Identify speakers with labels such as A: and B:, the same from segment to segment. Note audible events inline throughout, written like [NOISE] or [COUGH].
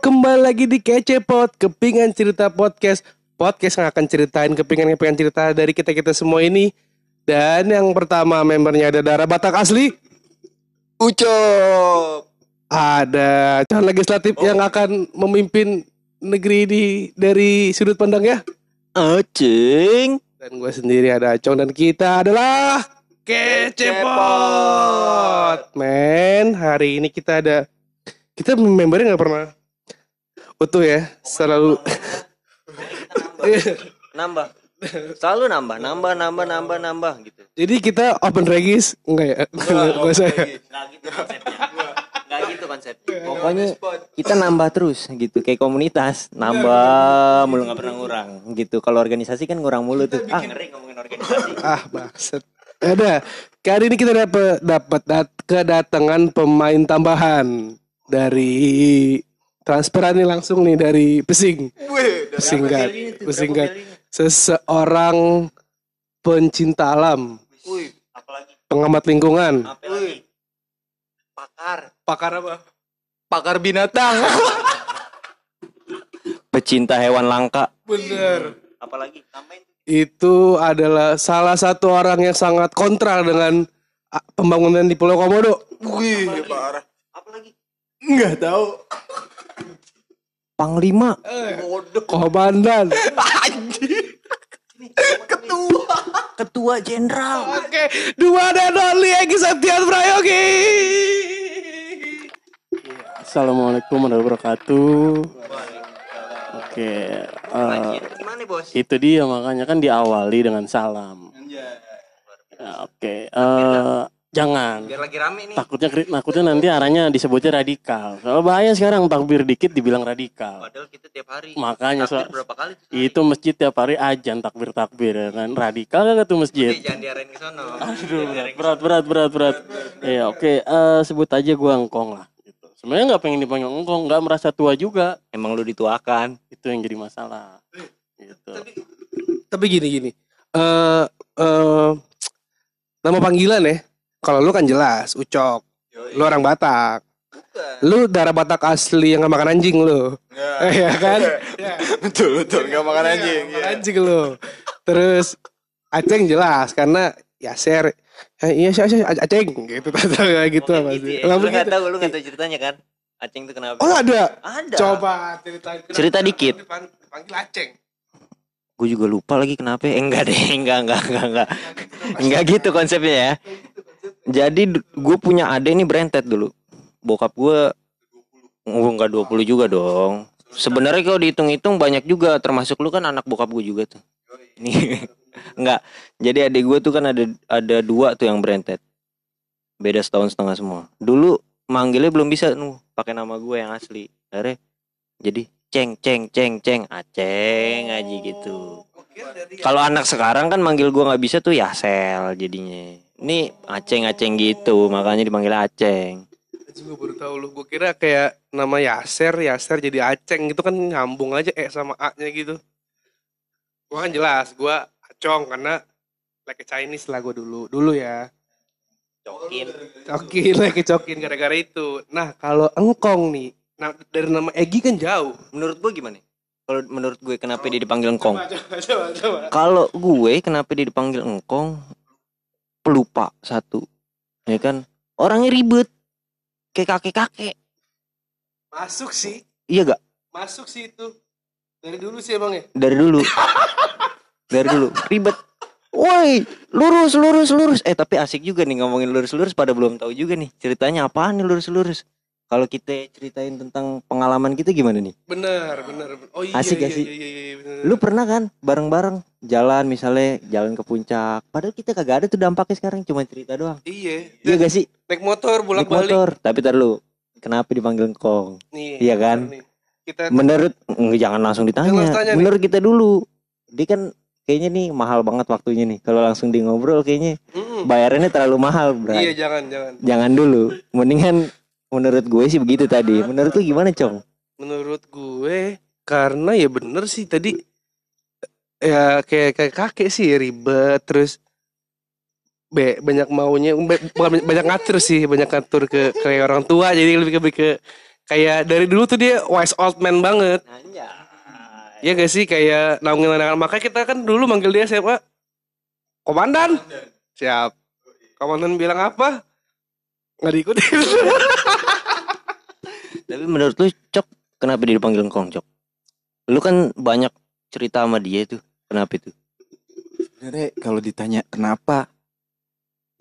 A: kembali lagi di Kecepot Kepingan Cerita Podcast. Podcast yang akan ceritain kepingan-kepingan cerita dari kita-kita semua ini. Dan yang pertama membernya ada Dara Batak Asli.
B: Ucop.
A: Ada calon legislatif yang akan memimpin negeri ini dari sudut pandangnya
B: Acing.
A: Dan gue sendiri ada Acong dan kita adalah Kecepot Men, hari ini kita ada Kita membernya gak pernah utuh ya Selalu
B: Nambah. Selalu nambah, nambah, nambah, nambah, nambah gitu.
A: Jadi kita open regis Enggak ya? Enggak usah ya
B: Nggak gitu konsepnya. Nggak gitu konsepnya. Pokoknya kita nambah terus gitu kayak komunitas, nambah mulu nggak pernah ngurang gitu. Kalau organisasi kan ngurang mulu tuh. Ah, ngeri ngomongin organisasi.
A: Ah bakset Ada Kali ini kita dapat dapat dat- kedatangan pemain tambahan dari transferan nih langsung nih dari Pesing. Pesingkat, Pesingkat. Seseorang pencinta alam,
B: Wih, apalagi
A: pengamat lingkungan.
B: Pakar.
A: Pakar apa?
C: pakar binatang. [LAUGHS]
B: Pecinta hewan langka.
A: Bener.
B: Apalagi tambahin
A: Itu adalah salah satu orang yang sangat kontra dengan pembangunan di Pulau Komodo.
C: Wih, parah.
B: Apalagi
C: Enggak tahu.
B: Panglima.
A: Komandan.
C: Ketua.
B: Ketua Jenderal.
A: Oke, dua dan only Egi Septian Prayogi. Assalamualaikum warahmatullahi wabarakatuh. Oke, eh,
B: Gimana bos?
A: itu dia makanya kan diawali dengan salam. Oke, eh, jangan.
B: Biar lagi rame nih.
A: Takutnya takutnya nanti arahnya disebutnya radikal. Kalau bahaya sekarang takbir dikit dibilang radikal.
B: Padahal kita tiap hari.
A: Makanya so,
B: berapa kali? tuh?
A: itu masjid tiap hari ajan takbir takbir ya kan radikal kan tuh masjid.
B: Eh, jangan diarahin ke sono. [LAUGHS]
A: Aduh, berat, berat, berat, berat. Iya, oke. eh, sebut aja gua engkong lah. Gitu. Sebenarnya nggak pengen dipanggil engkong, nggak merasa tua juga.
B: Emang lu dituakan.
A: Itu yang jadi masalah. Gitu. Tapi gini gini. Eh, eh, nama panggilan ya. Kalau lu kan jelas, Ucok. Lu orang Batak. Lu darah Batak asli yang nggak makan anjing lu. [LAUGHS] Iya kan? [LAUGHS]
C: betul, betul. Enggak makan anjing.
A: Makan anjing lu. Terus Aceng jelas karena ya share Eh, iya sih sih Aceng gitu [LAUGHS] kayak gitu apa
B: gitu
A: sih?
B: ya.
A: Nggak
B: Lu nggak
A: begitu.
B: tahu, lu nggak tahu ceritanya kan? Aceng tuh kenapa?
A: Oh ada.
B: ada.
A: Coba ceritain.
B: Cerita dikit.
A: Panggil Aceng.
B: Gue juga lupa lagi kenapa. Eh, enggak deh, enggak, enggak, enggak, enggak. Enggak gitu konsepnya ya. Jadi gue punya adek nih berentet dulu. Bokap gue Oh, enggak 20 juga dong. Sebenarnya kalau dihitung-hitung banyak juga termasuk lu kan anak bokap gue juga tuh. Ini enggak. [LAUGHS] Jadi adik gue tuh kan ada ada dua tuh yang berentet. Beda setahun setengah semua. Dulu manggilnya belum bisa nu pakai nama gue yang asli. Akhirnya jadi ceng ceng ceng ceng aceng aja gitu. Kalau anak sekarang kan manggil gua nggak bisa tuh Yasel jadinya. Ini aceng-aceng gitu, makanya dipanggil aceng.
A: Anjing gue baru tahu lu. Gue kira kayak nama Yaser, Yaser jadi Aceng gitu kan nyambung aja eh sama A-nya gitu. Gua kan jelas, gua Acong karena like Chinese lah gue dulu. Dulu ya.
B: Cokin.
A: Cokin [LAUGHS] lagi cokin gara-gara itu. Nah, kalau engkong nih, nah, dari nama Egi kan jauh.
B: Menurut gua gimana? Kalau menurut gue kenapa dia dipanggil engkong? Kalau gue kenapa dia dipanggil engkong? Pelupa satu. Ya kan? Orangnya ribet. Kayak kakek-kakek.
A: Masuk sih,
B: Iya gak?
A: masuk sih itu. Dari dulu sih emang ya.
B: Dari dulu. Dari dulu. Ribet. Woi, lurus, lurus, lurus. Eh, tapi asik juga nih ngomongin lurus-lurus pada belum tahu juga nih. Ceritanya apaan nih lurus-lurus? Kalau kita ceritain tentang pengalaman kita gimana nih?
A: Bener, bener. Oh iya,
B: Asik
A: iya,
B: gak sih?
A: Iya, iya, iya, bener.
B: Lu pernah kan bareng-bareng jalan misalnya jalan ke puncak. Padahal kita kagak ada tuh dampaknya sekarang cuma cerita doang.
A: Iya.
B: Iya gak sih?
A: Naik motor
B: Naik
A: bolak-balik.
B: motor. Tapi tar lu. Kenapa dipanggil engkong?
A: Nih.
B: Iya kan?
A: nih. Kita
B: Menurut mm, jangan langsung ditanya.
A: Jangan tanya nih.
B: Menurut kita dulu. Dia kan kayaknya nih mahal banget waktunya nih. Kalau langsung di ngobrol kayaknya
A: Mm-mm.
B: bayarannya terlalu mahal, Bray.
A: Iya, jangan, jangan.
B: Jangan dulu. Mendingan menurut gue sih begitu tadi. Menurut lu gimana, Cong?
A: Menurut gue karena ya bener sih tadi ya kayak kayak kakek sih ribet terus be, banyak maunya ba- bukan banyak- ngatur sih banyak ngatur ke kayak orang tua jadi lebih ke lebih ke kayak dari dulu tuh dia wise old man banget. Iya gak sih kayak naungin anak makanya kita kan dulu manggil dia siapa? Komandan. Siap. Komandan bilang apa? Nggak diikutin. [LAUGHS]
B: Tapi menurut lu Cok kenapa dia dipanggil Engkong Cok? Lu kan banyak cerita sama dia tuh. Kenapa itu?
C: Sebenarnya kalau ditanya kenapa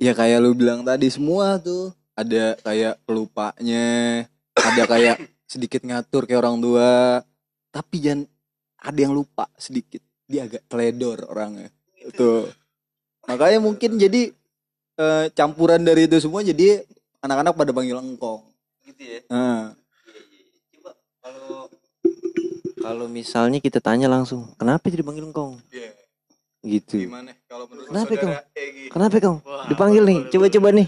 C: ya kayak lu bilang tadi semua tuh ada kayak pelupanya, ada kayak sedikit ngatur kayak orang tua, tapi jangan ada yang lupa sedikit. Dia agak teledor orangnya. Tuh. Makanya mungkin jadi eh, campuran dari itu semua jadi anak-anak pada panggil engkong.
B: Gitu ya.
C: Nah,
B: kalau misalnya kita tanya langsung, kenapa dia dipanggil Engkong?
C: Iya.
B: Gitu.
C: gimana kalau menurut
B: Kenapa,
C: saudara
B: Kong?
C: Egi?
B: Kenapa Kong? Dipanggil nih. Coba-coba nih.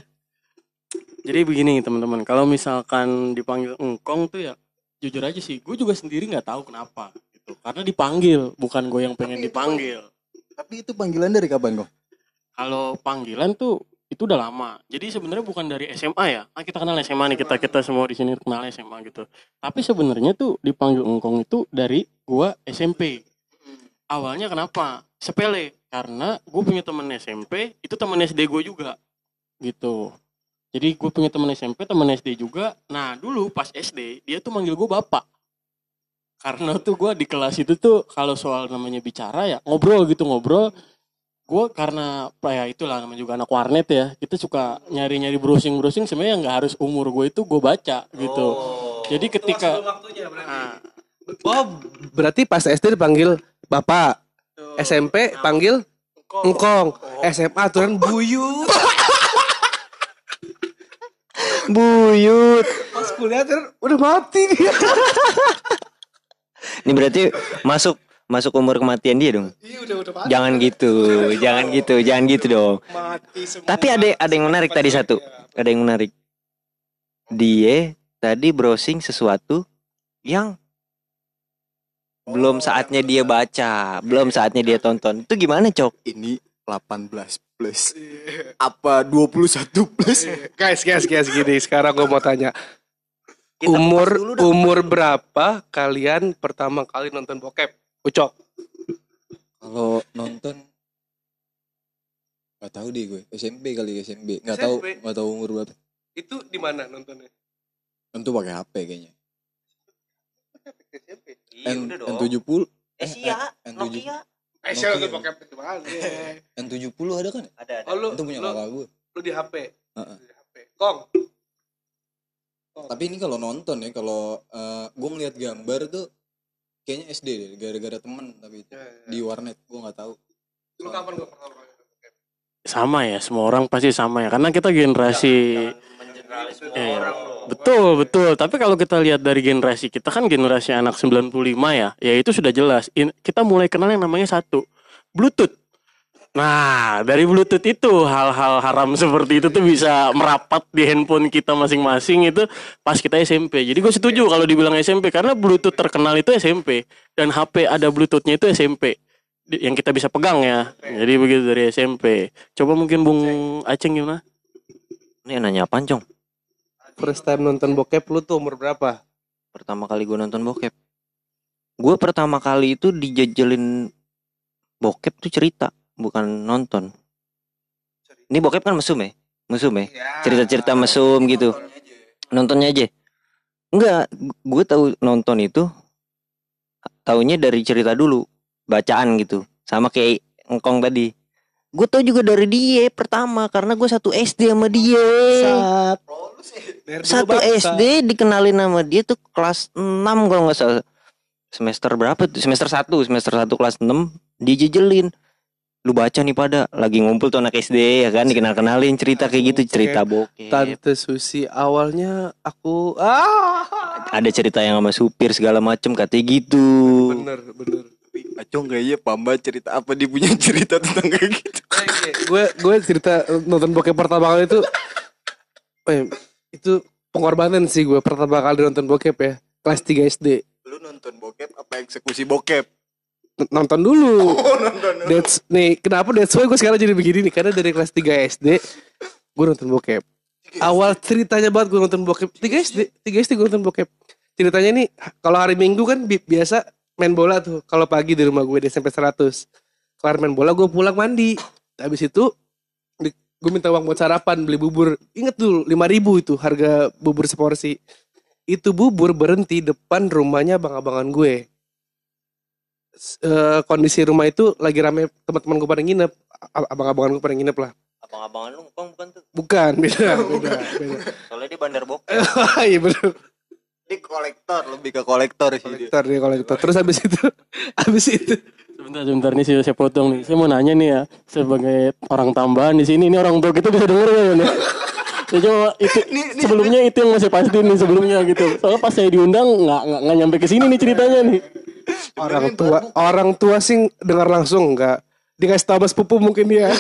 D: Jadi begini teman-teman, kalau misalkan dipanggil engkong tuh ya jujur aja sih, gue juga sendiri nggak tahu kenapa gitu. Karena dipanggil, bukan gue yang pengen
C: Tapi itu
D: dipanggil.
C: Tapi itu panggilan dari kapan kok?
D: Kalau panggilan tuh itu udah lama. Jadi sebenarnya bukan dari SMA ya. Kan kita kenal SMA nih kita kita semua di sini kenal SMA gitu. Tapi sebenarnya tuh dipanggil engkong itu dari gua SMP. Awalnya kenapa? Sepele. Karena gue punya temen SMP, itu temen SD gue juga. Gitu. Jadi gue punya temen SMP, temen SD juga. Nah dulu pas SD, dia tuh manggil gue bapak. Karena tuh gue di kelas itu tuh kalau soal namanya bicara ya ngobrol gitu ngobrol. Gue karena ya itulah namanya juga anak warnet ya. Kita suka nyari-nyari browsing-browsing sebenarnya nggak harus umur gue itu gue baca gitu. Jadi ketika Nah,
A: Oh, berarti pas SD dipanggil Bapak. SMP panggil Engkong. SMA aturan buyut. [LAUGHS]
B: Buyut.
A: Pas kuliah udah mati dia. [LAUGHS]
B: Ini berarti masuk masuk umur kematian dia dong.
A: Iya udah udah mati.
B: Jangan gitu, jangan gitu, jangan gitu dong.
A: Mati semua.
B: Tapi ada ada yang menarik tadi satu. Ada yang menarik. Dia tadi browsing sesuatu yang belum saatnya dia baca, belum saatnya dia tonton. Itu gimana, Cok?
C: Ini 18 plus. Apa 21 plus?
A: Guys, guys, guys gini. Sekarang gue mau tanya.
B: Kita
A: umur umur berapa kalian pertama kali nonton bokep? Ucok.
C: Kalau nonton nggak tahu deh gue SMP kali SMP nggak tahu
A: SMP.
C: nggak tahu umur berapa
A: Itu di mana nontonnya?
C: tentu pakai HP kayaknya
B: Iya,
C: N N70
B: Asia,
C: N7.
B: Nokia.
A: Eh,
C: siapa
A: siapa
C: tuh
A: bokep itu mana?
C: N70 ada kan
B: Ada, ada.
A: Oh, lu,
C: itu punya
A: lu,
C: kakak gue
A: lu di HP.
C: Heeh.
A: Di HP. Kong.
C: tapi ini kalau nonton ya kalau eh, gue ngeliat gambar tuh kayaknya SD deh gara-gara temen tapi itu di warnet gue nggak tahu
A: Lu kapan gua pertama kali nonton bokep?
D: sama ya, semua orang pasti sama ya. Karena kita generasi Iya. Betul, betul. Tapi kalau kita lihat dari generasi kita kan generasi anak 95 ya, ya itu sudah jelas. In- kita mulai kenal yang namanya satu, Bluetooth. Nah, dari Bluetooth itu hal-hal haram [LAUGHS] seperti itu tuh bisa merapat di handphone kita masing-masing itu pas kita SMP. Jadi gue setuju kalau dibilang SMP karena Bluetooth terkenal itu SMP dan HP ada Bluetoothnya itu SMP yang kita bisa pegang ya. Jadi begitu dari SMP. Coba mungkin Bung Aceng gimana?
B: Ini yang nanya Cong?
A: First time nonton bokep lu tuh umur berapa?
B: Pertama kali gue nonton bokep. Gue pertama kali itu dijajelin bokep tuh cerita, bukan nonton. Ini bokep kan mesum ya? Mesum ya? Cerita-cerita mesum gitu. Nontonnya aja. Enggak, gue tahu nonton itu taunya dari cerita dulu, bacaan gitu. Sama kayak engkong tadi. Gue tau juga dari dia pertama karena gue satu SD sama dia.
A: Dulu
B: Satu. SD dikenalin sama dia tuh kelas 6 kalau nggak salah. Semester berapa tuh? Semester 1, semester 1 kelas 6 dijejelin. Lu baca nih pada lagi ngumpul tuh anak SD ya kan? Dikenal-kenalin cerita kayak gitu, cerita bokep.
A: Tante Susi awalnya aku ah!
B: Ada cerita yang sama supir segala macem katanya gitu.
A: bener bener.
C: Acong kayaknya pamba cerita apa dia punya cerita tentang kayak gitu? [LAUGHS]
A: Gue gue cerita nonton bokep pertama kali itu eh, itu pengorbanan sih gue pertama kali nonton bokep ya kelas 3 SD
C: lu nonton bokep apa eksekusi bokep
A: nonton dulu.
C: Oh nonton
A: that's nih kenapa that's why gue sekarang jadi begini nih? Karena dari kelas 3 SD gue nonton bokep. Awal ceritanya banget gue nonton bokep. Tiga SD tiga SD gue nonton bokep. Ceritanya nih kalau hari minggu kan bi- biasa main bola tuh. Kalau pagi di rumah gue di SMP 100 kelar main bola gue pulang mandi. Habis itu gue minta uang buat sarapan beli bubur. Inget tuh lima ribu itu harga bubur seporsi. Itu bubur berhenti depan rumahnya abang-abangan gue Eh, kondisi rumah itu lagi rame teman-teman gue pada nginep abang-abangan gue pada nginep lah
B: Abang-abangan lu ngkong bukan tuh.
A: bukan beda [LAUGHS] beda beda
B: Soalnya dia bandar bokep. [LAUGHS]
A: iya bener
C: Ini kolektor, lebih ke kolektor sih dia.
A: kolektor dia kolektor terus habis itu [LAUGHS] habis itu
D: Sebentar, sebentar nih saya, saya potong nih. Saya mau nanya nih ya, sebagai orang tambahan di sini, ini orang tua kita bisa denger ya, nih. Ya cuma itu [LAUGHS] sebelumnya itu yang masih pasti nih sebelumnya gitu. Soalnya pas saya diundang nggak nggak nggak nyampe ke sini nih ceritanya nih.
A: orang tua orang tua sih dengar langsung enggak dikasih tahu sama sepupu mungkin dia [LAUGHS]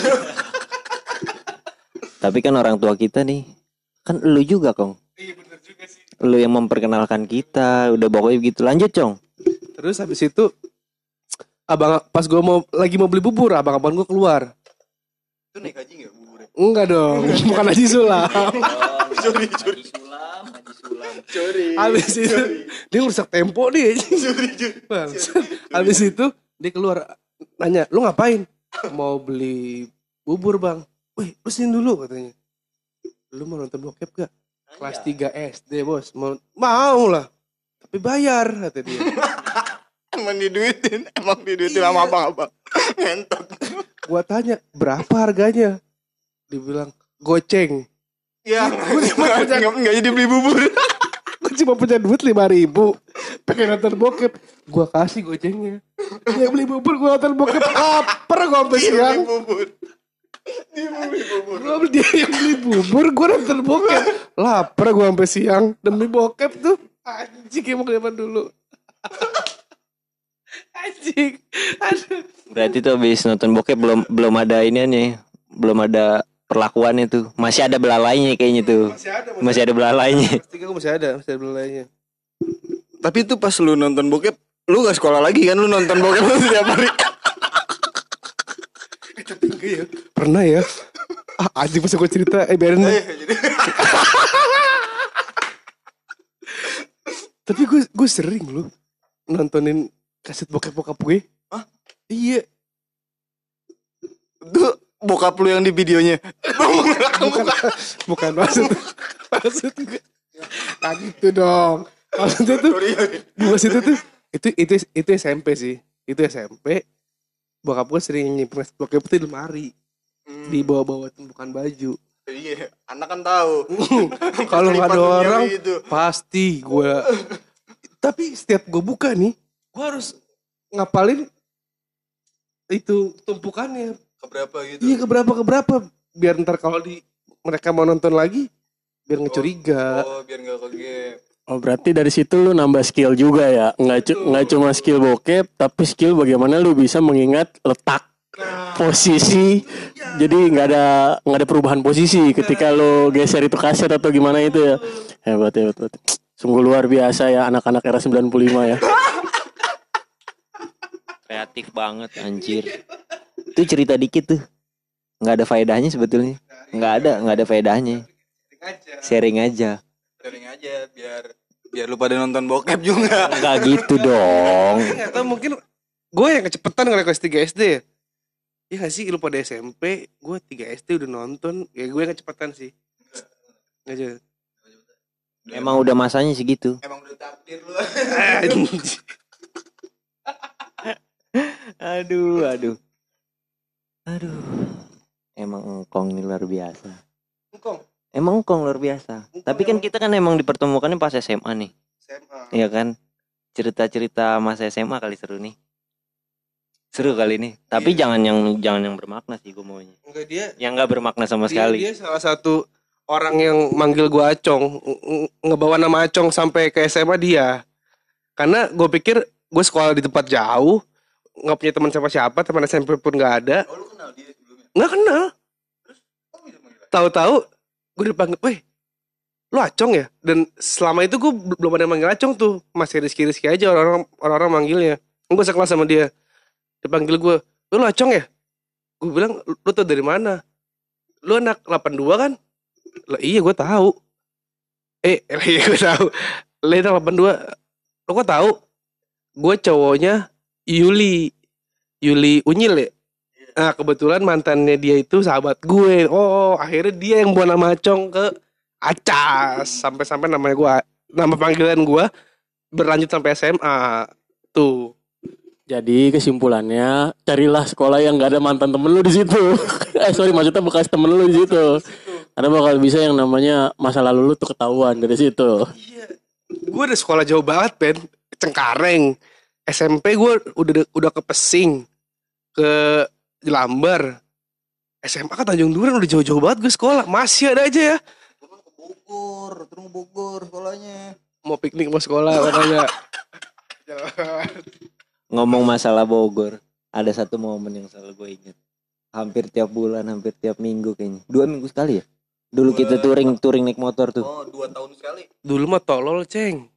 B: Tapi kan orang tua kita nih, kan lu juga kong. Lu yang memperkenalkan kita, udah pokoknya gitu. Lanjut cong.
A: terus habis itu abang pas gue mau lagi mau beli bubur abang abang gue keluar
C: Itu naik haji enggak buburnya?
A: Enggak dong [LAUGHS] [LAUGHS] bukan haji sulam.
C: Curi, curi.
A: habis itu dia ngerusak tempo nih [LAUGHS] Bangsat. habis itu dia keluar nanya lu ngapain? Mau beli bubur bang. Wih lu sini dulu katanya. Lu mau nonton bokep gak kelas 3 SD bos. Mau mau lah tapi bayar kata dia.
C: Emang diduitin, emang diduitin sama abang-abang. Ngentot.
A: gua tanya berapa harganya dibilang goceng.
C: Ya, enggak enggak jadi beli bubur. [LAUGHS]
A: gue cuma punya duit lima ribu. Pengen nonton bokep. Gua kasih gocengnya. Dia beli bubur gua nonton bokep. Lapar gua sampai siang.
C: bubur. Dia beli bubur.
A: gua beli dia yang beli bubur gua nonton bokep. Lapar gua sampai siang demi bokep tuh. Anjing emang zaman dulu. [LAUGHS] Anjing. Aduh.
B: Berarti tuh habis nonton bokep belum belum ada ini nih, belum ada perlakuannya tuh. Masih ada belalainya kayaknya tuh.
A: masih ada
B: Masih ada belalainya. [LAUGHS]
A: masih ada masih ada belalainya
C: Tapi itu pas lu nonton bokep, lu gak sekolah lagi kan lu nonton bokep lu setiap hari. [LAUGHS]
A: enggak ya pernah ya ah anjing bisa gua cerita eh biarin deh. [LAUGHS] Tapi gue gue sering loh nontonin kaset bokep bokap gue.
C: Hah?
A: Iya.
C: Tuh bokap lu yang di videonya.
A: Bukan bukan maksud maksud gue. Nah gitu dong. Maksudnya tuh di itu tuh itu itu itu SMP sih. Itu SMP. Bokap gue sering nyimpen bokep itu di lemari. Di bawah-bawah tumpukan baju.
C: Iya, anak kan tahu. [LAUGHS]
A: Kalau nggak ada orang
C: gitu.
A: pasti gue. Tapi setiap gue buka nih, gue harus ngapalin itu tumpukannya.
C: Keberapa gitu.
A: Iya keberapa keberapa biar ntar kalau di mereka mau nonton lagi biar ngecuriga.
C: Oh, biar gak kegep.
D: Oh berarti dari situ lu nambah skill juga ya, nggak cu- nggak cuma skill bokep, tapi skill bagaimana lu bisa mengingat letak posisi. Jadi nggak ada nggak ada perubahan posisi ketika lu geser itu kaset atau gimana itu ya. Hebat hebat. hebat. Sungguh luar biasa ya anak-anak era 95 ya.
B: Kreatif banget anjir. [LAUGHS] Itu cerita dikit tuh. nggak ada faedahnya sebetulnya. nggak ada, nggak ada faedahnya. Sharing aja.
C: Sharing aja biar biar lu pada nonton bokep juga.
B: Enggak gitu dong.
A: Atau mungkin gue yang kecepetan kalau kelas 3 SD ya. Iya gak sih lu pada SMP, gue 3 SD udah nonton, ya gue yang kecepetan sih. Aja.
B: Emang udah masanya segitu.
C: Emang udah takdir lu.
B: Aduh, aduh. Aduh. Emang engkong ini luar biasa.
A: Engkong,
B: Emang engkong luar biasa. Tapi kan kita kan emang dipertemukannya pas SMA nih.
A: SMA.
B: Iya kan? Cerita-cerita masa SMA kali seru nih. Seru kali ini. Tapi jangan yang jangan yang bermakna sih gue maunya.
A: Enggak dia,
B: Yang nggak bermakna sama
A: dia,
B: sekali.
A: dia salah satu orang yang manggil gue Acong, nge- nge- ngebawa nama Acong sampai ke SMA dia. Karena gue pikir gue sekolah di tempat jauh, nggak punya teman siapa-siapa, teman SMP pun nggak ada,
C: Oh, lu kenal dia sebelumnya?
A: nggak kenal.
C: Oh, bisa manggil.
A: Tahu-tahu gue dipanggil, weh, lu Acong ya? Dan selama itu gue belum ada yang manggil Acong tuh, masih Rizky-Rizky aja orang-orang orang-orang manggilnya. Gue sekelas sama dia, dipanggil gue, lu Acong ya? Gue bilang, lu tau dari mana? Lu anak 82 kan? Lah iya gue tahu. Eh, [LAUGHS] iya gue tahu. Lena 82. Lo kok tahu? Gue cowoknya Yuli. Yuli Unyil ya? Nah kebetulan mantannya dia itu sahabat gue. Oh akhirnya dia yang buat nama Acong ke Acas. Sampai-sampai namanya gue, nama panggilan gue berlanjut sampai SMA. Tuh.
D: Jadi kesimpulannya carilah sekolah yang gak ada mantan temen lu di situ. [LAUGHS] eh sorry maksudnya bekas temen lu di situ. Karena bakal bisa yang namanya masa lalu lu tuh ketahuan dari situ.
A: Gue udah sekolah jauh banget, Ben. Cengkareng. SMP gue udah udah ke Pesing. Ke Jelambar. SMA kan Tanjung Duren udah jauh-jauh banget gue sekolah. Masih ada aja ya.
C: Bogor, ke Bogor sekolahnya.
A: Mau piknik mau sekolah katanya. [LAUGHS]
B: Ngomong masalah Bogor, ada satu momen yang selalu gue inget. Hampir tiap bulan, hampir tiap minggu kayaknya. Dua minggu sekali ya? Dulu kita touring touring naik motor tuh.
C: Oh, dua tahun sekali.
A: Dulu mah tolol, Ceng.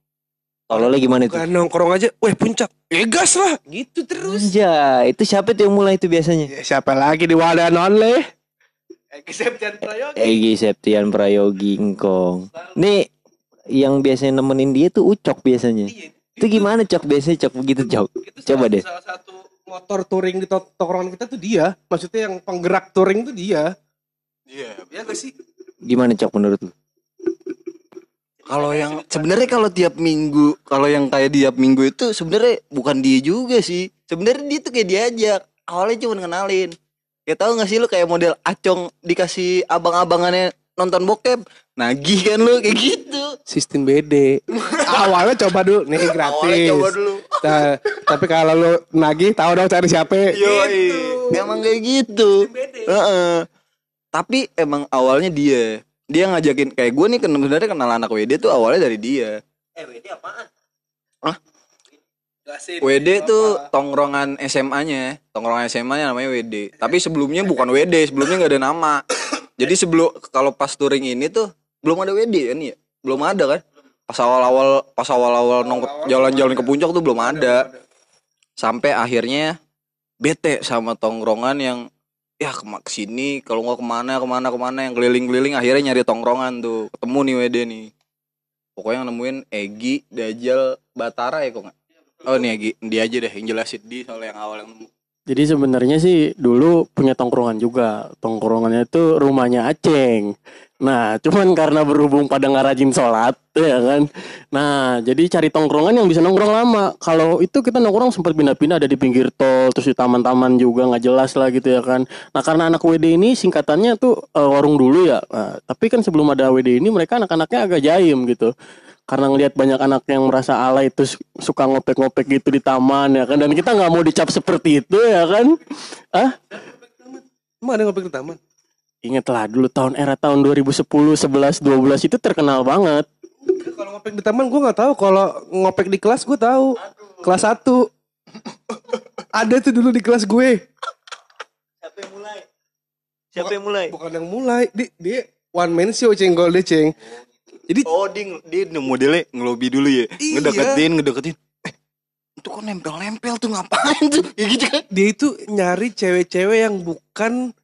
B: Tololnya gimana itu?
A: Bukan nongkrong aja. Weh, puncak. Ya gas lah. Gitu terus.
B: Anjay, itu siapa tuh yang mulai itu biasanya?
A: Ya, siapa lagi di wadah nonle? Egi Septian Prayogi.
B: Egi Septian Prayogi Engkong. Nih yang biasanya nemenin dia tuh Ucok biasanya. Itu gimana Cok biasanya Cok begitu Cok?
A: Itu
B: Coba
A: salah-
B: deh.
A: Salah satu motor touring di to- tongkrongan kita tuh dia. Maksudnya yang penggerak touring tuh dia.
C: Iya.
A: Ya gak sih?
B: Gimana Cok menurut lu?
C: Kalau yang sebenarnya kalau tiap minggu, kalau yang kayak tiap minggu itu sebenarnya bukan dia juga sih. Sebenarnya dia tuh kayak diajak. Awalnya cuma kenalin. Ya tahu gak sih lu kayak model acong dikasih abang-abangannya nonton bokep. Nagih kan lu kayak gitu.
A: Sistem BD. Awalnya coba dulu, nih gratis.
C: Awalnya coba dulu.
A: Nah, tapi kalau lu nagih tahu dong cari siapa.
C: Yo, emang kayak gitu. Heeh. Tapi emang awalnya dia. Dia ngajakin kayak gue nih sebenarnya kenal anak WD tuh awalnya dari dia.
B: Eh, WD apaan?
C: WD tuh tongkrongan SMA-nya, tongkrongan SMA-nya namanya WD. Tapi sebelumnya bukan WD, sebelumnya nggak ada nama. [COUGHS] Jadi sebelum kalau pas touring ini tuh belum ada WD kan ya? Belum ada kan? Pas awal-awal pas awal-awal nongkrong jalan-jalan ke puncak tuh belum ada. Sampai akhirnya bete sama tongkrongan yang ya ke sini kalau nggak ke mana ke mana ke mana yang keliling-keliling akhirnya nyari tongkrongan tuh ketemu nih WD nih pokoknya nemuin Egi Dajjal Batara ya kok nggak Oh nih Egi, dia aja deh yang jelasin di soal yang awal yang nemu.
D: Jadi sebenarnya sih dulu punya tongkrongan juga. Tongkrongannya itu rumahnya Aceng. Nah, cuman karena berhubung pada nggak rajin sholat, ya kan. Nah, jadi cari tongkrongan yang bisa nongkrong lama. Kalau itu kita nongkrong sempat pindah-pindah ada di pinggir tol, terus di taman-taman juga nggak jelas lah gitu ya kan. Nah, karena anak WD ini singkatannya tuh eh, warung dulu ya. Nah, tapi kan sebelum ada WD ini mereka anak-anaknya agak jaim gitu karena ngelihat banyak anak yang merasa alay terus suka ngopek-ngopek gitu di taman ya kan dan kita nggak mau dicap seperti itu ya kan ah
A: Emang ada ngopek di taman?
D: Ingatlah dulu tahun era tahun 2010 11 12 itu terkenal banget
A: Kalau ngopek di taman gue nggak tahu. Kalau ngopek di kelas gue tahu. Kelas 1 Ada tuh dulu di kelas gue.
B: Siapa yang mulai? Siapa yang mulai?
A: Bukan yang mulai. Dia, dia one man show cenggol deh ceng. Jadi
C: Oh dia dia modelnya ngelobi dulu ya,
A: Iya.
C: ngedeketin ngedeketin. Eh, itu kok nempel-nempel tuh ngapain tuh? Ya gitu kan?
A: dia itu nyari cewek-cewek yang bukan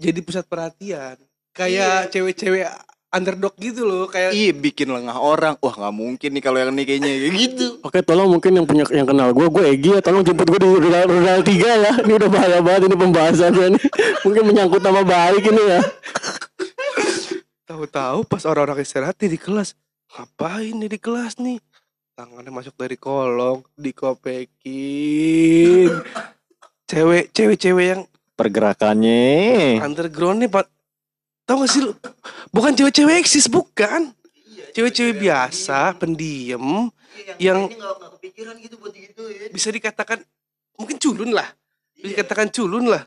A: jadi pusat perhatian. Kayak cewek-cewek underdog gitu loh. Kayak
C: Iya bikin lengah orang. Wah nggak mungkin nih kalau yang ini kayaknya kayak gitu. [LAUGHS]
D: oke tolong mungkin yang punya yang kenal gue gue Egi ya tolong jemput gue di rudal, rudal 3 ya ini udah bahaya banget ini pembahasannya nih [LAUGHS] mungkin menyangkut nama baik ini ya [LAUGHS]
A: tahu-tahu pas orang-orang istirahat di kelas. Ngapain nih di kelas nih? Tangannya masuk dari kolong, dikopekin. Cewek, cewek-cewek yang
B: Pergerakannya.
A: underground nih pak tau gak sih lu bukan cewek-cewek eksis bukan cewek-cewek biasa pendiam yang
C: nggak kepikiran gitu buat gitu ya.
A: bisa dikatakan mungkin culun lah bisa dikatakan culun lah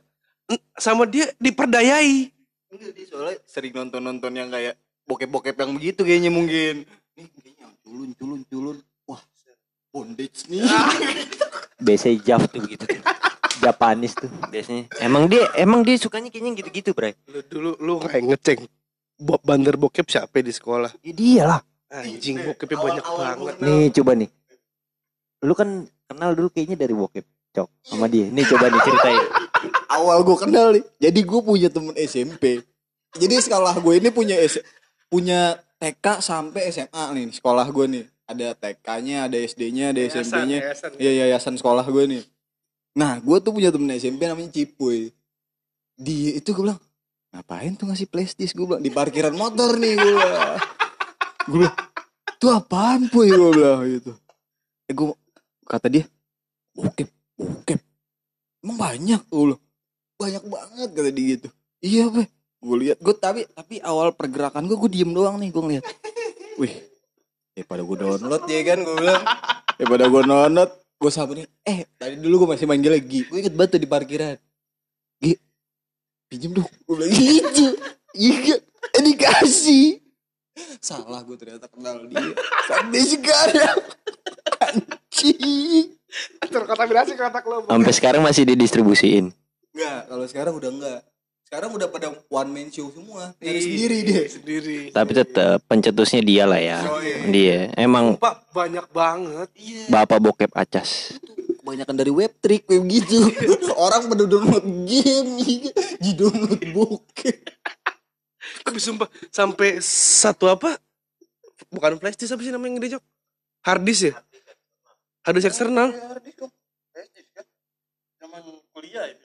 A: sama dia diperdayai
C: Enggak dia soalnya sering nonton-nonton yang kayak bokep-bokep yang begitu kayaknya mungkin. Nih kayaknya culun culun culun. Wah, bondage nih. [LAUGHS]
B: Biasanya Jav tuh gitu tuh. Japanis tuh biasanya. Emang dia emang dia sukanya kayaknya gitu-gitu, Bray.
A: lu dulu lu kayak ngeceng Bob bandar bokep siapa di sekolah
B: Ya dia lah.
A: anjing bokepnya banyak banget
B: Nih coba nih. Lu kan kenal dulu kayaknya dari bokep. Cok sama dia. Nih coba nih ceritain. [LAUGHS]
C: Awal gue kenal nih. Jadi gue punya temen SMP. Jadi sekolah gue ini punya S- punya TK sampai SMA nih sekolah gue nih. Ada TK-nya, ada SD-nya, ada SMP-nya. Iya yayasan sekolah gue nih. Nah, gue tuh punya temen SMP namanya Cipuy. Dia itu gue bilang, ngapain tuh ngasih plastis gue bilang di parkiran motor nih gue bilang. gue bilang, itu apaan puy gue bilang gitu. Eh gue kata dia, bokep, bokep. Emang banyak gue bilang. Banyak banget kata dia gitu. Iya be, gue lihat gue tapi tapi awal pergerakan gue gue diem doang nih gue ngeliat. Wih, ya pada gue download ya kan gue bilang. Ya pada gue download, gue sabarin. Eh tadi dulu gue masih manggil lagi. Gue inget banget tuh di parkiran. Gi, pinjem dong. Gue bilang gitu. Iya, eh, dikasih. Salah gue ternyata kenal dia. Sampai sekarang. Anjing.
A: Terkontaminasi ke otak lo.
B: Sampai sekarang masih didistribusiin.
C: Enggak, kalau sekarang udah enggak. Sekarang udah pada one man show semua. Dari
A: Iya,
C: sendiri dia.
A: Sendiri.
B: Tapi tetap pencetusnya dia lah ya. Dia emang
A: Pak banyak banget.
B: bapak bokep acas.
C: Kebanyakan dari web trick kayak gitu. [LAUGHS] Orang pada download game, di download bokep.
A: Tapi sumpah sampai satu apa? Bukan flash disk apa sih namanya yang gede Jok? Hard disk ya? Hard disk eksternal.
D: Zaman kuliah itu.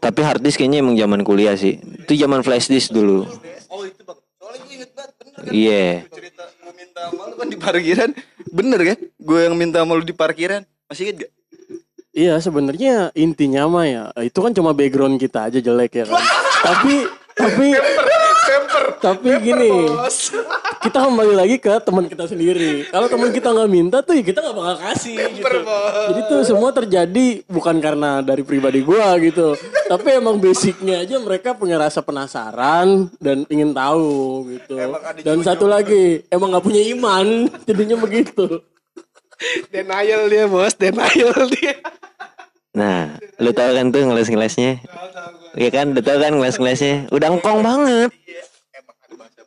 B: Tapi hard disk kayaknya emang zaman kuliah sih. Itu zaman flash disk dulu.
C: Oh itu bang. Soalnya gue inget banget bener kan.
B: Iya.
C: Cerita gue minta sama lu kan di parkiran. Bener kan? Gue yang minta sama lu di parkiran. Masih inget gak?
D: Iya sebenarnya intinya mah ya itu kan cuma background kita aja jelek ya kan. [LAUGHS] tapi tapi tapi gini kita kembali lagi ke teman kita sendiri. Kalau teman kita nggak minta tuh ya kita nggak bakal kasih gitu. Jadi tuh semua terjadi bukan karena dari pribadi gua gitu, tapi emang basicnya aja mereka punya rasa penasaran dan ingin tahu gitu. Dan satu lagi emang nggak punya iman, [LAUGHS] jadinya begitu.
A: Denial dia bos, denial dia.
B: Nah, lu tahu kan tuh ngeles-ngelesnya? Iya kan, udah tahu kan ngeles-ngelesnya? Udah engkong banget.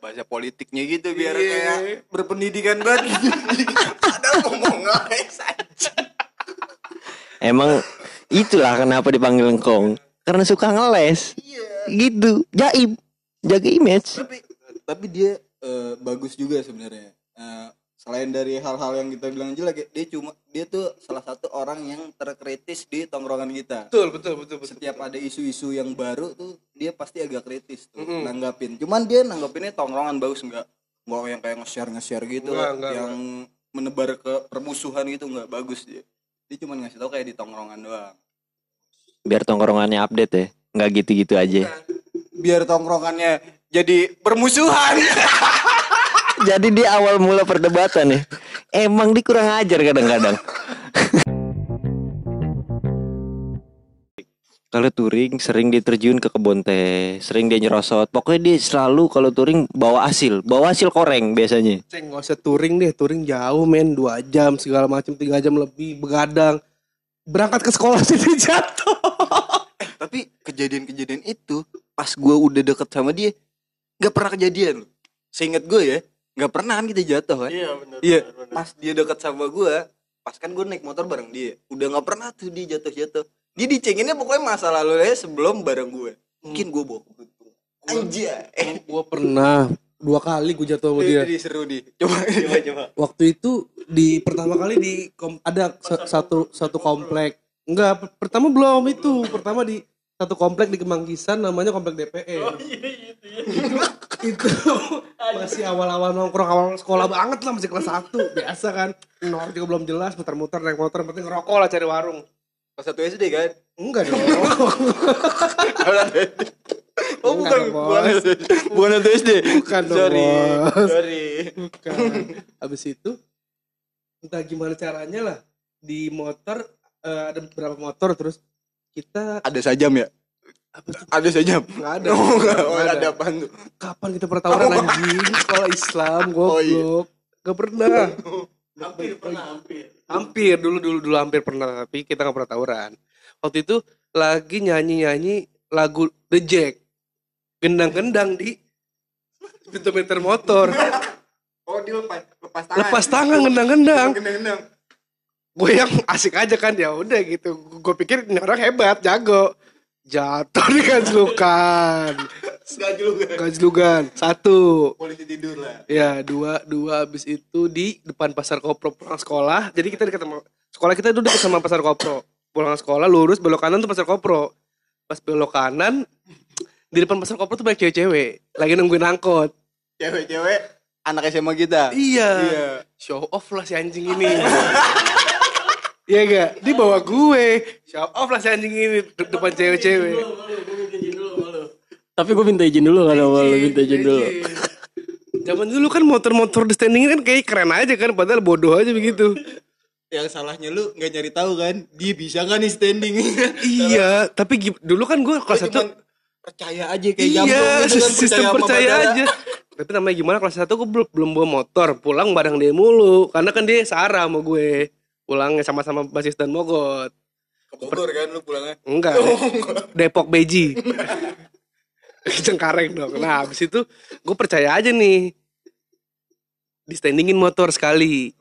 C: Bahasa-bahasa politiknya gitu biar kayak berpendidikan banget [LAUGHS] ada ngomong.
B: Emang itulah kenapa dipanggil engkong. Karena suka ngeles. Gitu, jaim. Jaga image.
C: tapi tapi dia eh, bagus juga sebenarnya Eh, selain dari hal-hal yang kita bilang jelek dia cuma dia tuh salah satu orang yang terkritis di tongkrongan kita.
A: Betul, betul, betul, betul.
C: setiap ada isu-isu yang baru tuh dia pasti agak kritis tuh nanggapin. Cuman dia nanggapinnya tongkrongan bagus nggak? Nggak yang kayak nge-share nge-share gitu
A: Nggak, nggak,
C: yang menebar ke permusuhan gitu nggak bagus dia. Dia cuma ngasih tau kayak di tongkrongan doang.
B: Biar tongkrongannya update ya. Nggak gitu-gitu aja.
C: biar tongkrongannya jadi permusuhan [LAUGHS]
B: Jadi di awal mula perdebatan nih. Emang dia kurang ajar kadang-kadang. Kalau touring sering diterjun ke kebun teh, sering dia nyerosot. Pokoknya dia selalu kalau touring bawa hasil, bawa hasil koreng biasanya.
A: Ceng, nggak usah touring deh, touring jauh men, dua jam segala macam, tiga jam lebih, begadang. Berangkat ke sekolah [LAUGHS] sih jatuh.
C: tapi kejadian-kejadian itu pas gue udah deket sama dia nggak pernah kejadian seingat gue ya nggak pernah kan kita jatuh kan?
D: Iya benar.
C: iya pas dia deket sama gue pas kan gue naik motor bareng dia udah nggak pernah tuh dia jatuh-jatuh. Dia dicenginnya pokoknya masa lalu ya sebelum bareng gue mungkin gue bawa keberuntungan aja eh
A: Gua pernah dua kali gue jatuh sama dia.
C: Ini seru nih. Coba coba coba
A: Waktu itu di pertama kali di kom- ada sa- satu satu komplek. Enggak, per- pertama belum itu. Pertama di satu komplek di Kemanggisan namanya komplek DPR. itu masih awal-awal nongkrong awal sekolah banget lah masih kelas 1 biasa kan nongkrong juga belum jelas muter-muter naik motor penting ngerokok lah cari warung.
C: Pas satu SD kan?
A: Enggak dong.
C: Oh bukan bukan bukan satu SD
A: Bukan dong,
C: sorry
A: Bos.
C: sorry.
A: Bukan. Habis itu entah gimana caranya lah di motor eh, ada beberapa motor terus kita
C: ada sajam ya
A: apa tuh?
C: ada sajam
A: Nggak ada.
C: oh, enggak, oh,
A: Nggak
C: ada.
A: ada.
C: apaan tuh
A: Kapan kita pernah tawuran anjing sekolah Islam
C: Oh, iya.
A: goblok. Gak pernah.
D: Hampir pernah hampir.
A: Hampir dulu dulu dulu hampir pernah tapi kita gak pernah tawuran. Waktu itu lagi nyanyi-nyanyi lagu The Jack. Gendang-gendang di speedometer motor. [LAUGHS]
C: oh dia lepas lepas tangan
A: Lepas tangan gendang-gendang.
C: gendang-gendang
A: gue yang asik aja kan ya udah gitu. Gue pikir ini orang hebat jago. Jatuh di gajlukan. Gajlukan satu.
C: Polisi tidur lah.
A: ya dua dua habis itu di depan pasar kopro pulang sekolah. Jadi kita dekat sama sekolah kita itu dekat sama pasar kopro. Pulang sekolah lurus belok kanan tuh pasar kopro. Pas belok kanan di depan pasar kopro tuh banyak cewek-cewek. Lagi nungguin angkot.
C: Cewek-cewek anak SMA kita.
A: iya.
C: Iya.
A: show off lah si anjing ini [LAUGHS] Iya gak? Dia bawa gue. Show off lah si anjing ini. De- Depan cewek-cewek.
D: Tapi gue minta izin dulu kan sama lu minta izin dulu.
A: Zaman dulu kan motor-motor di standing kan kayak keren aja kan Padahal bodoh aja begitu.
C: Yang salahnya lu nggak nyari tahu kan, dia bisa nggak nih standing. [LAUGHS]
A: Iya Tapi dulu kan gue kelas satu
C: percaya aja kayak
A: Iya
C: gitu kan, [LAUGHS]
A: sistem percaya aja. Tapi namanya gimana kelas satu gue belum, belum bawa motor. Pulang bareng dia mulu Karena kan dia Sarah sama gue Pulangnya sama-sama basis dan mogot.
C: Ke Bogor kan lu pulangnya.
A: Enggak. Depok Beji. [LAUGHS] Cengkareng dong. Nah habis itu Gue percaya aja nih. Di standingin motor sekali.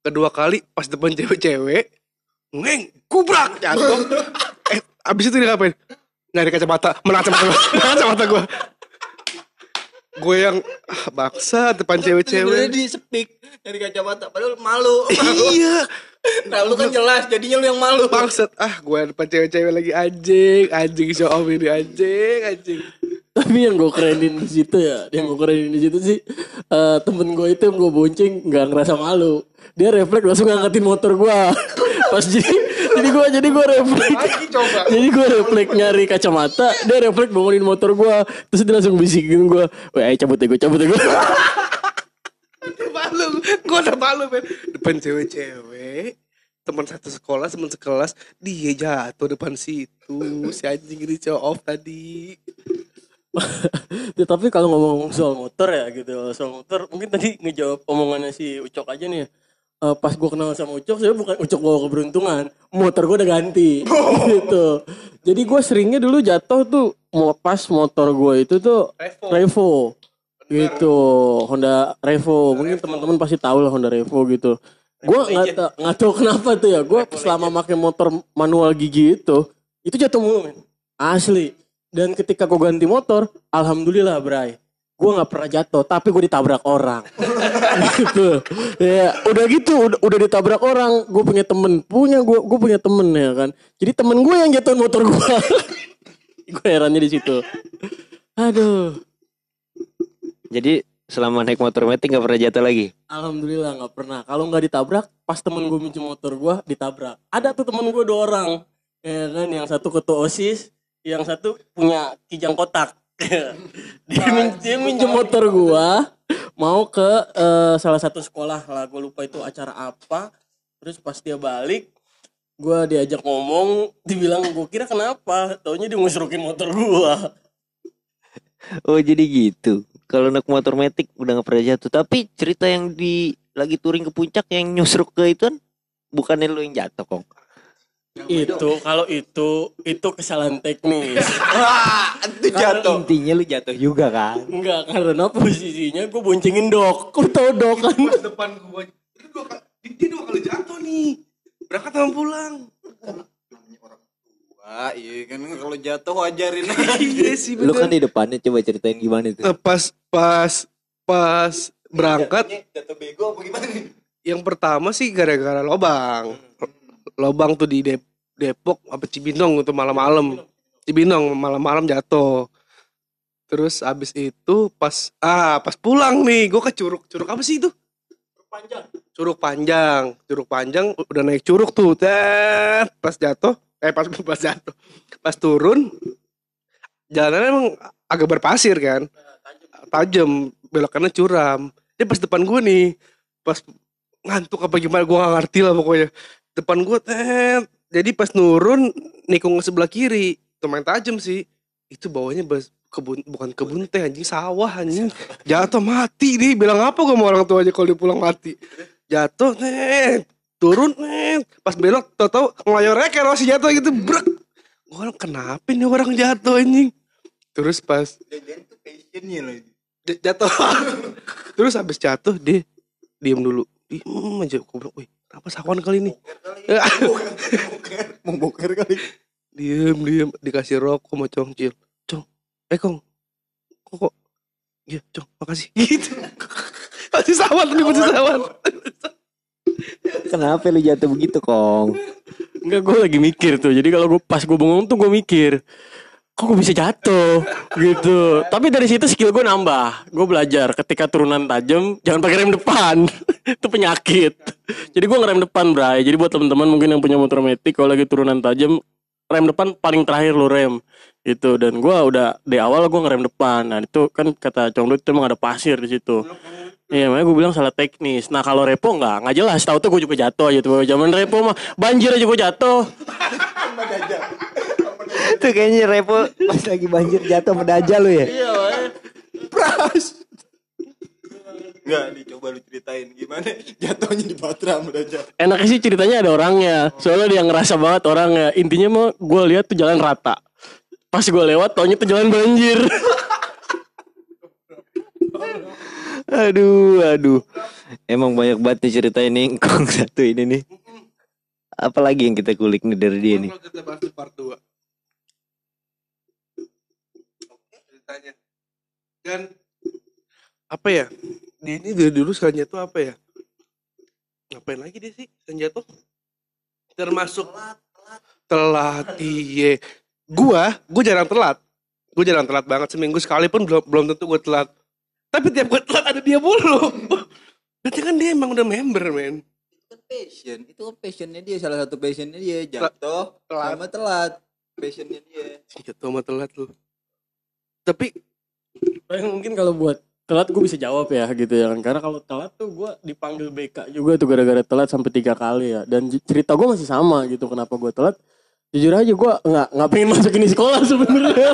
A: Kedua kali Pas depan cewek-cewek Ngeng Kubrak Jatuh. Eh Abis itu dia ngapain? Nyari kacamata. Mana kacamata Mana kacamata gue Gue yang ah, Baksa depan cewek-cewek
C: di sepik dari kacamata padahal malu.
A: Iya [LAUGHS]
C: nah lu kan jelas jadinya lu yang malu.
A: Bangsat Ah gue depan cewek-cewek lagi Anjing Anjing show off ini Anjing Anjing
D: Tapi yang gue kerenin di situ ya, yang gue kerenin di situ sih eh, temen gue itu yang gue bonceng nggak ngerasa malu. Dia refleks langsung ngangkatin motor gue. [LAUGHS] Pas jadi jadi gue jadi gue refleks. Jadi gue refleks nyari kacamata, dia refleks bangunin motor gue, terus dia langsung bisikin gue, wah ayo cabut ya gue, cabut ya gue.
A: malu gue udah malu men depan cewek-cewek teman satu sekolah teman sekelas dia jatuh depan situ. Si anjing ini show off tadi. [LAUGHS]
D: Ya, tapi kalau ngomong soal motor ya gitu, soal motor mungkin tadi ngejawab omongannya si Ucok aja nih Eh, pas gue kenal sama Ucok, saya bukan Ucok bawa keberuntungan, motor gue udah ganti, [LAUGHS] gitu. Jadi gue seringnya dulu jatuh tuh mau pas motor gue itu tuh
A: Revo.
D: Revo, gitu, Honda Revo. Mungkin teman-teman pasti tahu lah Honda Revo gitu. Gue nggak tau nggak tahu kenapa tuh ya. Gue selama pakai motor manual gigi itu, itu jatuh mulu men. Asli. Dan ketika gue ganti motor, alhamdulillah Bray. Gue nggak pernah jatuh, tapi gue ditabrak orang. [LAUGHS] gitu. Ya, udah gitu, udah, udah ditabrak orang. Gue punya temen, punya gue, gue punya temen ya kan. Jadi temen gue yang jatuhin motor gue. [LAUGHS] gue herannya di situ. Aduh.
B: Jadi selama naik motor metik nggak pernah jatuh lagi.
D: Alhamdulillah nggak pernah. Kalau nggak ditabrak, pas temen gue minjem motor gue ditabrak. Ada tuh temen gue dua orang, ya kan? Yang satu ketua osis, yang satu punya kijang kotak. Dia, min- dia minjem motor gue, mau ke eh, salah satu sekolah lah. Gue lupa itu acara apa. Terus pas dia balik, gue diajak ngomong, dibilang gue kira kenapa? Taunya dia ngusrukin motor gue.
B: Oh jadi gitu. Kalau naik motor metik udah nggak pernah jatuh. Tapi cerita yang di lagi touring ke puncak yang nyusruk ke itu kan bukannya lu yang jatuh kong.
D: Itu kalau itu itu kesalahan teknis. [LAUGHS]
C: Wah, itu jatuh.
B: Intinya lu jatuh juga kan.
D: Enggak, karena posisinya gue boncengin dok. Kau tau dok kan?
A: pas depan gue itu dua kali dia dua kali jatuh nih berangkat sama pulang
C: Wah, iya kan kalau jatuh wajarin aja. [LAUGHS]
A: iya sih
B: Lu kan di depannya coba ceritain gimana itu.
A: Eh, pas pas pas berangkat
C: jatuh bego apa gimana nih?
A: yang pertama sih gara-gara lobang lobang tuh di Dep- Depok apa Cibinong tuh malam-malam. Cibinong malam-malam jatuh. Terus abis itu pas ah pas pulang nih gue ke curug. Curug apa sih itu?
D: Panjang.
A: curug panjang. Curug panjang udah naik curug tuh tet. Pas jatuh eh pas [LAUGHS] pas jatuh. Pas turun jalannya emang agak berpasir kan? Tajam. Belokannya curam. Dia pas depan gue nih pas ngantuk apa gimana gue gak ngerti lah pokoknya depan gue tet. Jadi pas nurun nikung ke sebelah kiri. Lumayan tajam sih. Itu bawahnya bas kebun bukan kebun teh anjing sawah anjing. Jatuh mati nih bilang apa gue sama orang tua aja kalau dia pulang mati? Jatuh tet. Turun tet. Pas belok tau tau ngelayar kayak Rossi jatuh gitu brek. Gue kenapa nih orang jatuh anjing? Terus pas
C: passionnya loh.
A: Jatuh. [LAUGHS] Terus habis jatuh dia diem dulu. Diem aja gue bilang wih kenapa sawan kali ini?
C: Mau boker kali.
A: diem diem. Dikasih rokok sama congcil cong. Eh kong. Kok kok? Iya cong. Makasih. [LAUGHS] Gitu. Masih sawat nih masih sawat
B: Kenapa lu jatuh begitu, Kong?
D: Enggak gue lagi mikir tuh. Jadi kalau gue pas gue bengong tuh gue mikir kok bisa jatuh gitu. Tapi dari situ skill gue nambah. Gue belajar ketika turunan tajam jangan pakai rem depan. [LAUGHS] itu penyakit. Jadi gue ngerem depan, Bray. Jadi buat teman-teman mungkin yang punya motor metik kalau lagi turunan tajam rem depan paling terakhir lu rem gitu dan gue udah di awal gue ngerem depan nah itu kan kata Cong Dut itu emang ada pasir di situ Iya, makanya gue bilang salah teknis. Nah kalau repo nggak, nggak jelas. Tahu tuh gue juga jatuh aja tuh. Zaman repo mah banjir aja gue jatuh. [LAUGHS]
B: Tuh kayaknya Repo pas lagi banjir jatuh mendaja lu ya.
D: Iya, makanya.
C: Enggak, dicoba lu ceritain gimana jatuhnya di Batra mendadak.
D: Enaknya sih ceritanya ada orangnya. Soalnya dia ngerasa banget orangnya. Intinya mah gue lihat tuh jalan rata. Pas gue lewat, taunya tuh jalan banjir.
B: Aduh, aduh. Emang banyak banget nih cerita ini Kong satu ini nih. Apalagi yang kita kulik nih dari dia nih.
A: Kalau kita bahas di part 2 dan apa ya? Dia ini dari dulu sekarang jatuh apa ya? Ngapain lagi dia sih sekarang jatuh termasuk telat iya. Gua gua jarang telat. Gua jarang telat banget seminggu sekali pun belum belum tentu gua telat. Tapi tiap gua telat ada dia mulu. Berarti kan dia emang udah member men.
C: Itu kan passion, itu kan passionnya dia salah satu passionnya dia. Jatuh
A: telat.
C: sama telat. Passionnya dia.
A: jatuh sama telat lu. Tapi
D: Paling mungkin kalau buat telat gue bisa jawab ya gitu ya kan. Karena kalau telat tuh gue dipanggil BK juga tuh gara-gara telat sampai tiga kali ya. Dan cerita gue masih sama gitu kenapa gue telat. Jujur aja gue nggak nggak pengen [LAUGHS] masuk ini sekolah sebenarnya.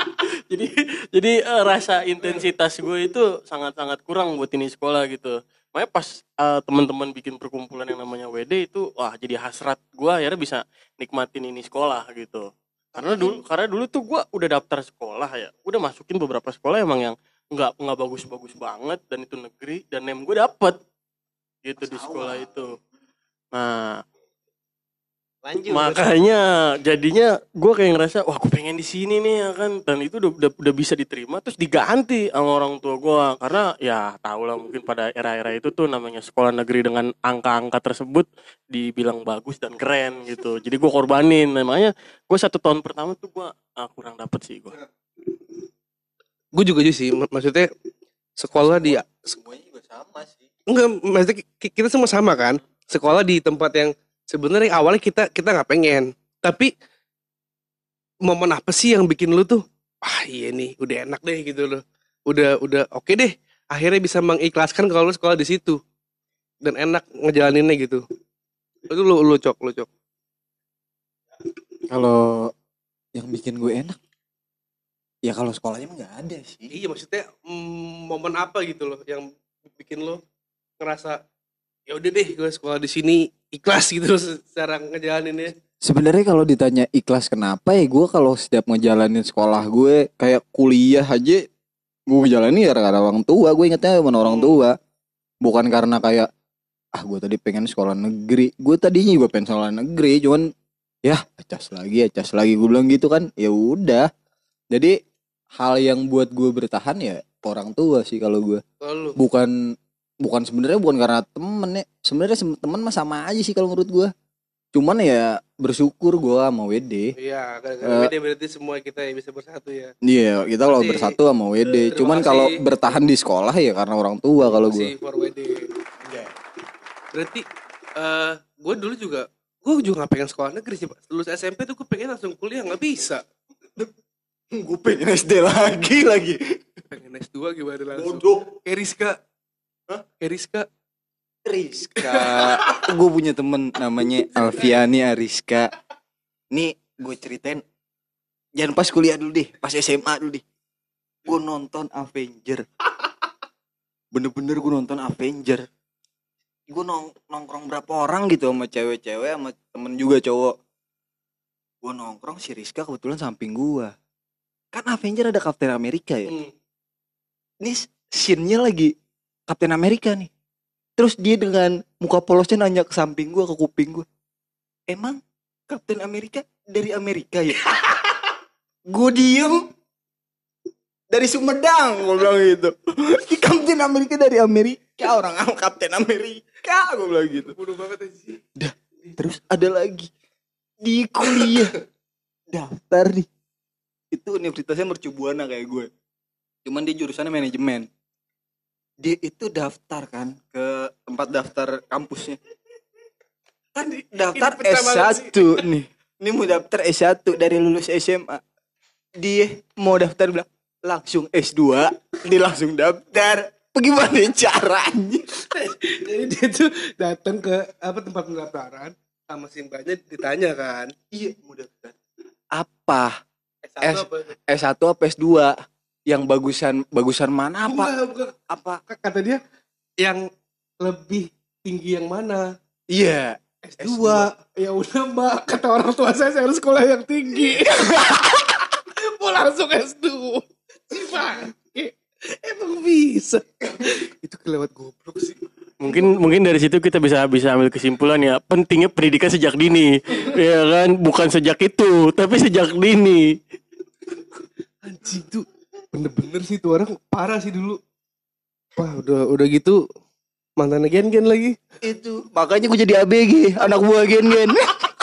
D: [LAUGHS] jadi jadi eh, rasa intensitas gue itu sangat-sangat kurang buat ini sekolah gitu. Makanya pas eh, teman-teman bikin perkumpulan yang namanya WD itu wah jadi hasrat gue akhirnya bisa nikmatin ini sekolah gitu. Karena dulu karena dulu tuh gue udah daftar sekolah ya, udah masukin beberapa sekolah emang yang nggak nggak bagus-bagus banget dan itu negeri dan nem gue dapet gitu di sekolah itu. Nah
B: Lanjut.
D: makanya jadinya gue kayak ngerasa wah aku pengen di sini nih ya kan. Dan itu udah, udah udah bisa diterima terus diganti sama orang tua gue karena ya tau lah mungkin pada era-era itu tuh namanya sekolah negeri dengan angka-angka tersebut dibilang bagus dan keren gitu. Jadi gue korbanin. Namanya gue satu tahun pertama tuh gue ah, kurang dapet sih gue
A: gue juga aja sih mak- maksudnya sekolah di
C: Semuanya juga sama sih.
A: enggak maksudnya ki- kita semua sama kan? Sekolah di tempat yang sebenarnya awalnya kita kita nggak pengen. Tapi momen apa sih yang bikin lu tuh ah iya nih udah enak deh gitu loh. Udah udah oke deh akhirnya bisa mengikhlaskan kalau lu sekolah di situ. Dan enak ngejalaninnya gitu. Itu lu lu cok lu cok.
C: Kalau yang bikin gue enak ya kalau sekolahnya nggak ada sih.
A: iya maksudnya mm, momen apa gitu loh yang bikin lu ngerasa ya udah deh gue sekolah di sini ikhlas gitu secara ngejalaninnya.
C: Sebenarnya kalau ditanya ikhlas kenapa ya gue kalau setiap ngejalanin sekolah gue kayak kuliah aja gue ngejalanin ya karena orang tua. Gue ingetnya sama orang
A: Hmm.
C: tua. Bukan karena kayak ah gue tadi pengen sekolah negeri. Gue tadinya juga pengen sekolah negeri cuman ya acas lagi acas lagi. Gue bilang gitu kan ya udah. Jadi hal yang buat gue bertahan ya orang tua sih kalau gue bukan bukan sebenarnya bukan karena temen ya sebenarnya temen mah sama aja sih kalau menurut gua cuman ya bersyukur gua sama WD
A: Iya,
C: Eh.
A: gara-gara beda berarti semua kita ya bisa bersatu ya.
C: iya kita kalau bersatu sama WD cuman kalau bertahan di sekolah ya karena orang tua kalau
A: for WD. Berarti eh gue dulu juga gue juga gak pengen sekolah negeri sih, Pak. Lulus SMP tuh gue pengen langsung kuliah nggak bisa.
C: gue pengen SD lagi lagi
A: Pengen S2 gimana langsung.
C: bodoh
A: Kayak Rizka. Hah? Rizka.
C: Rizka. Gue punya temen namanya Alfiani Ariska. Nih gue ceritain jangan pas kuliah dulu deh pas SMA dulu deh. Gue nonton Avenger. Bener-bener gue nonton Avenger. Gue nong nongkrong berapa orang gitu sama cewek-cewek sama temen juga cowok. Gue nongkrong si Rizka kebetulan samping gue kan Avenger ada Captain America ya?
A: Hmm.
C: ini scene-nya lagi Captain America nih. Terus dia dengan muka polosnya nanya ke samping gua ke kuping gua. Emang Captain America dari Amerika ya? [LAUGHS] Gue diem. Dari Sumedang gue bilang gitu. Di [LAUGHS] Kapten Amerika dari Amerika orang Kapten Amerika gue bilang gitu.
A: Bodoh banget sih.
C: Dah, terus ada lagi. Di kuliah. Daftar nih. Itu universitasnya mercubuana kayak gue cuman dia jurusannya manajemen dia itu daftar kan ke tempat daftar kampusnya. Kan daftar
A: Ini pecah banget
C: S1 nih. Ini mau daftar S1 dari lulus SMA dia mau daftar bilang langsung S2 dia langsung daftar. Bagaimana caranya?
A: Jadi dia tuh datang ke apa tempat pendaftaran sama si mbaknya ditanya kan.
C: iya mau daftar. Apa?
A: S1
C: S-
A: apa?
C: S1 apa S2 yang bagusan bagusan mana apa
A: bukan.
C: apa
A: Kata dia yang lebih tinggi yang mana?
C: iya
A: S2. Ya udah mbak, kata orang tua saya saya harus sekolah yang tinggi. [LAUGHS] Mau langsung S2. Si bangke. Emang bisa. Itu kelewat goblok sih.
D: Mungkin mungkin dari situ kita bisa bisa ambil kesimpulan ya pentingnya pendidikan sejak dini. ya kan bukan sejak itu tapi sejak dini.
A: Anjing tuh bener-bener sih tuh orang parah sih dulu. Wah udah udah gitu mantan gen gen lagi.
C: itu makanya gue jadi ABG anak buah gen gen [LAUGHS]